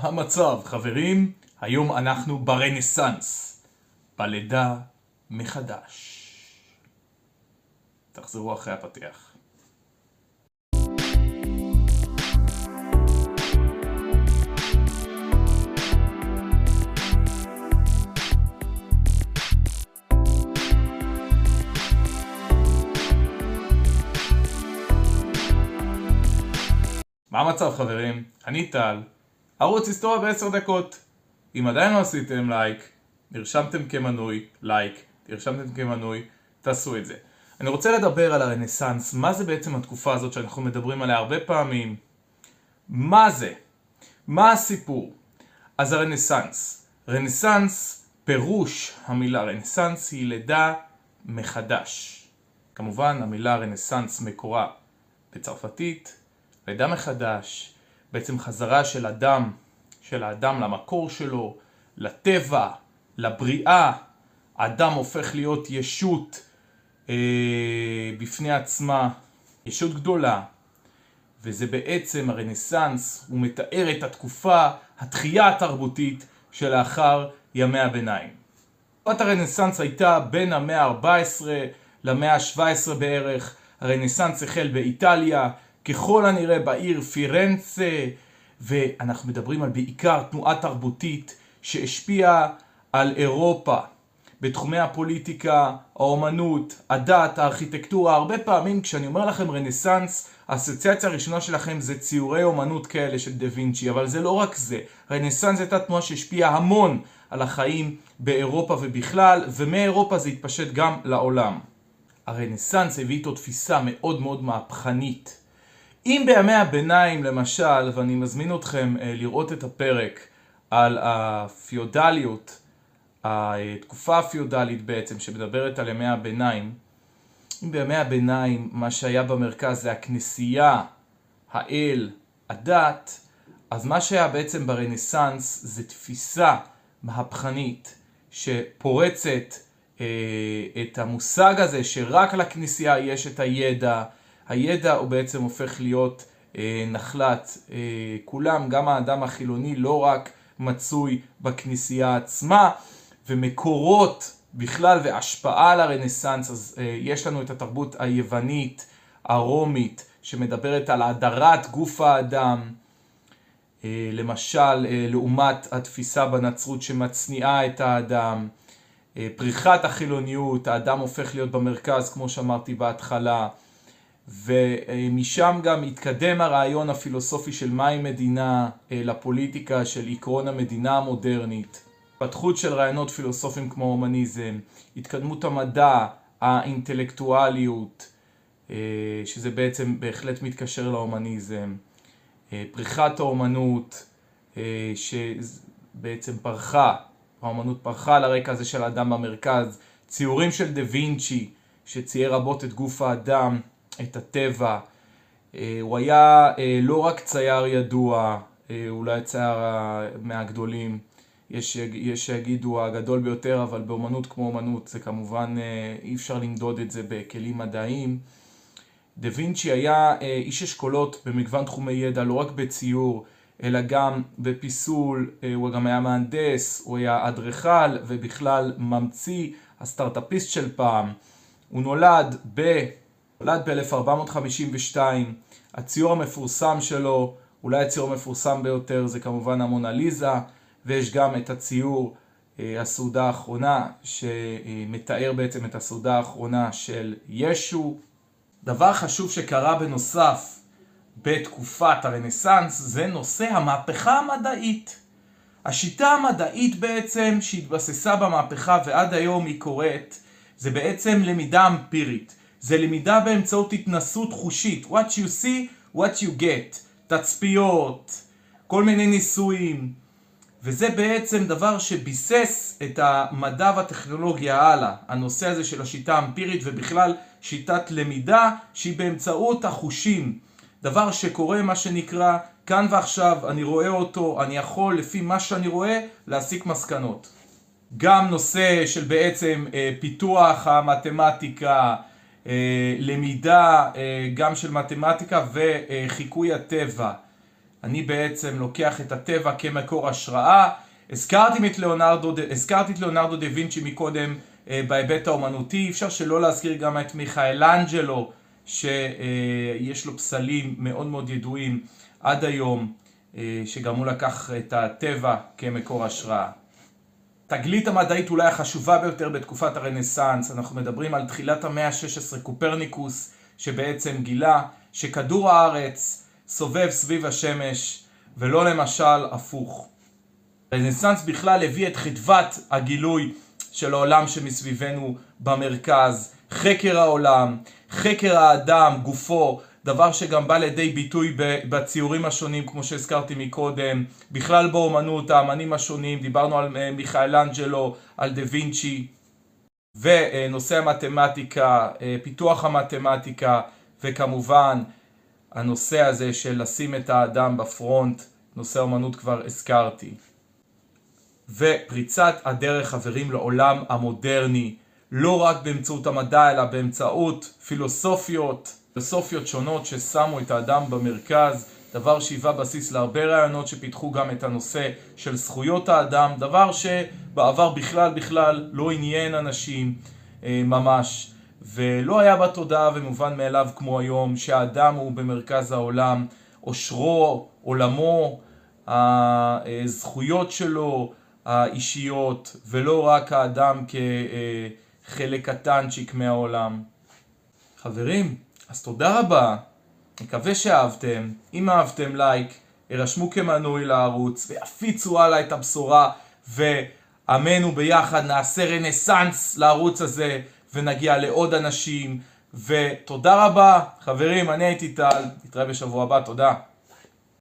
המצב, חברים? היום אנחנו ברנסאנס, בלידה מחדש. תחזרו אחרי הפתיח. מה המצב חברים? אני טל, ערוץ היסטוריה בעשר דקות. אם עדיין לא עשיתם לייק, נרשמתם כמנוי, לייק, נרשמתם כמנוי, תעשו את זה. אני רוצה לדבר על הרנסאנס, מה זה בעצם התקופה הזאת שאנחנו מדברים עליה הרבה פעמים? מה זה? מה הסיפור? אז הרנסאנס. רנסאנס, פירוש המילה רנסאנס היא לידה מחדש. כמובן המילה רנסאנס מקורה בצרפתית, לידה מחדש, בעצם חזרה של אדם, של האדם למקור שלו, לטבע, לבריאה, האדם הופך להיות ישות אה, בפני עצמה, ישות גדולה, וזה בעצם הרנסאנס, הוא מתאר את התקופה, התחייה התרבותית שלאחר ימי הביניים. תקופת הרנסאנס הייתה בין המאה ה-14 למאה ה-17 בערך, הרנסאנס החל באיטליה, ככל הנראה בעיר פירנצה, ואנחנו מדברים על בעיקר תנועה תרבותית שהשפיעה על אירופה בתחומי הפוליטיקה, האומנות, הדת, הארכיטקטורה. הרבה פעמים כשאני אומר לכם רנסאנס, האסוציאציה הראשונה שלכם זה ציורי אומנות כאלה של דה וינצ'י, אבל זה לא רק זה. רנסאנס הייתה תנועה שהשפיעה המון על החיים באירופה ובכלל, ומאירופה זה התפשט גם לעולם. הרנסאנס הביא איתו תפיסה מאוד מאוד מהפכנית. אם בימי הביניים למשל, ואני מזמין אתכם אה, לראות את הפרק על הפיודליות, התקופה הפיודלית בעצם, שמדברת על ימי הביניים, אם בימי הביניים מה שהיה במרכז זה הכנסייה, האל, הדת, אז מה שהיה בעצם ברנסאנס זה תפיסה מהפכנית שפורצת אה, את המושג הזה שרק לכנסייה יש את הידע, הידע הוא בעצם הופך להיות אה, נחלת אה, כולם, גם האדם החילוני לא רק מצוי בכנסייה עצמה, ומקורות בכלל והשפעה על הרנסאנס, אז אה, יש לנו את התרבות היוונית, הרומית, שמדברת על הדרת גוף האדם, למשל לעומת התפיסה בנצרות שמצניעה את האדם, פריחת החילוניות, האדם הופך להיות במרכז כמו שאמרתי בהתחלה, ומשם גם התקדם הרעיון הפילוסופי של מהי מדינה אה, לפוליטיקה של עקרון המדינה המודרנית, התפתחות של רעיונות פילוסופיים כמו הומניזם, התקדמות המדע, האינטלקטואליות, אה, שזה בעצם בהחלט מתקשר להומניזם, אה, פריחת האומנות שבעצם פרחה, האומנות פרחה על הרקע הזה של האדם במרכז, ציורים של דה וינצ'י שצייר רבות את גוף האדם את הטבע. אה, הוא היה אה, לא רק צייר ידוע, אה, אולי צייר מהגדולים, יש, יש שיגידו הגדול ביותר, אבל באומנות כמו אומנות זה כמובן אי אפשר למדוד את זה בכלים מדעיים. דה וינצ'י היה איש אשכולות במגוון תחומי ידע, לא רק בציור, אלא גם בפיסול, הוא גם היה מהנדס, הוא היה אדריכל ובכלל ממציא, הסטארט-אפיסט של פעם. הוא נולד ב... נולד ב-1452, הציור המפורסם שלו, אולי הציור המפורסם ביותר זה כמובן המונליזה, ויש גם את הציור אה, הסעודה האחרונה, שמתאר בעצם את הסעודה האחרונה של ישו. דבר חשוב שקרה בנוסף בתקופת הרנסאנס זה נושא המהפכה המדעית. השיטה המדעית בעצם שהתבססה במהפכה ועד היום היא קורית זה בעצם למידה אמפירית. זה למידה באמצעות התנסות חושית. What you see, what you get. תצפיות, כל מיני ניסויים. וזה בעצם דבר שביסס את המדע והטכנולוגיה הלאה. הנושא הזה של השיטה האמפירית ובכלל שיטת למידה שהיא באמצעות החושים. דבר שקורה מה שנקרא כאן ועכשיו, אני רואה אותו, אני יכול לפי מה שאני רואה להסיק מסקנות. גם נושא של בעצם אה, פיתוח המתמטיקה, למידה אה, גם של מתמטיקה וחיקוי הטבע. אני בעצם לוקח את הטבע כמקור השראה. הזכרתי את ליאונרדו, הזכרתי את ליאונרדו דה וינצ'י מקודם אה, בהיבט האומנותי, אפשר שלא להזכיר גם את מיכאלנג'לו, שיש לו פסלים מאוד מאוד ידועים עד היום, אה, שגם הוא לקח את הטבע כמקור השראה. תגלית המדעית אולי החשובה ביותר בתקופת הרנסאנס, אנחנו מדברים על תחילת המאה ה-16, קופרניקוס, שבעצם גילה שכדור הארץ סובב סביב השמש, ולא למשל הפוך. הרנסאנס בכלל הביא את חדוות הגילוי של העולם שמסביבנו במרכז, חקר העולם, חקר האדם, גופו, דבר שגם בא לידי ביטוי בציורים השונים כמו שהזכרתי מקודם, בכלל באומנות, האמנים השונים, דיברנו על אה, מיכאלנג'לו, על דה וינצ'י ונושא המתמטיקה, אה, פיתוח המתמטיקה וכמובן הנושא הזה של לשים את האדם בפרונט, נושא האומנות כבר הזכרתי. ופריצת הדרך חברים לעולם המודרני, לא רק באמצעות המדע אלא באמצעות פילוסופיות, פילוסופיות שונות ששמו את האדם במרכז, דבר שהיווה בסיס להרבה רעיונות שפיתחו גם את הנושא של זכויות האדם, דבר שבעבר בכלל בכלל לא עניין אנשים אה, ממש, ולא היה בתודעה ומובן מאליו כמו היום שהאדם הוא במרכז העולם, עושרו, עולמו, הזכויות שלו, האישיות, ולא רק האדם כחלק קטנצ'יק מהעולם. חברים, אז תודה רבה, מקווה שאהבתם, אם אהבתם לייק, הרשמו כמנוי לערוץ ויפיצו הלאה את הבשורה ועמנו ביחד נעשה רנסאנס לערוץ הזה ונגיע לעוד אנשים. ותודה רבה. חברים, אני הייתי טל, נתראה בשבוע הבא, תודה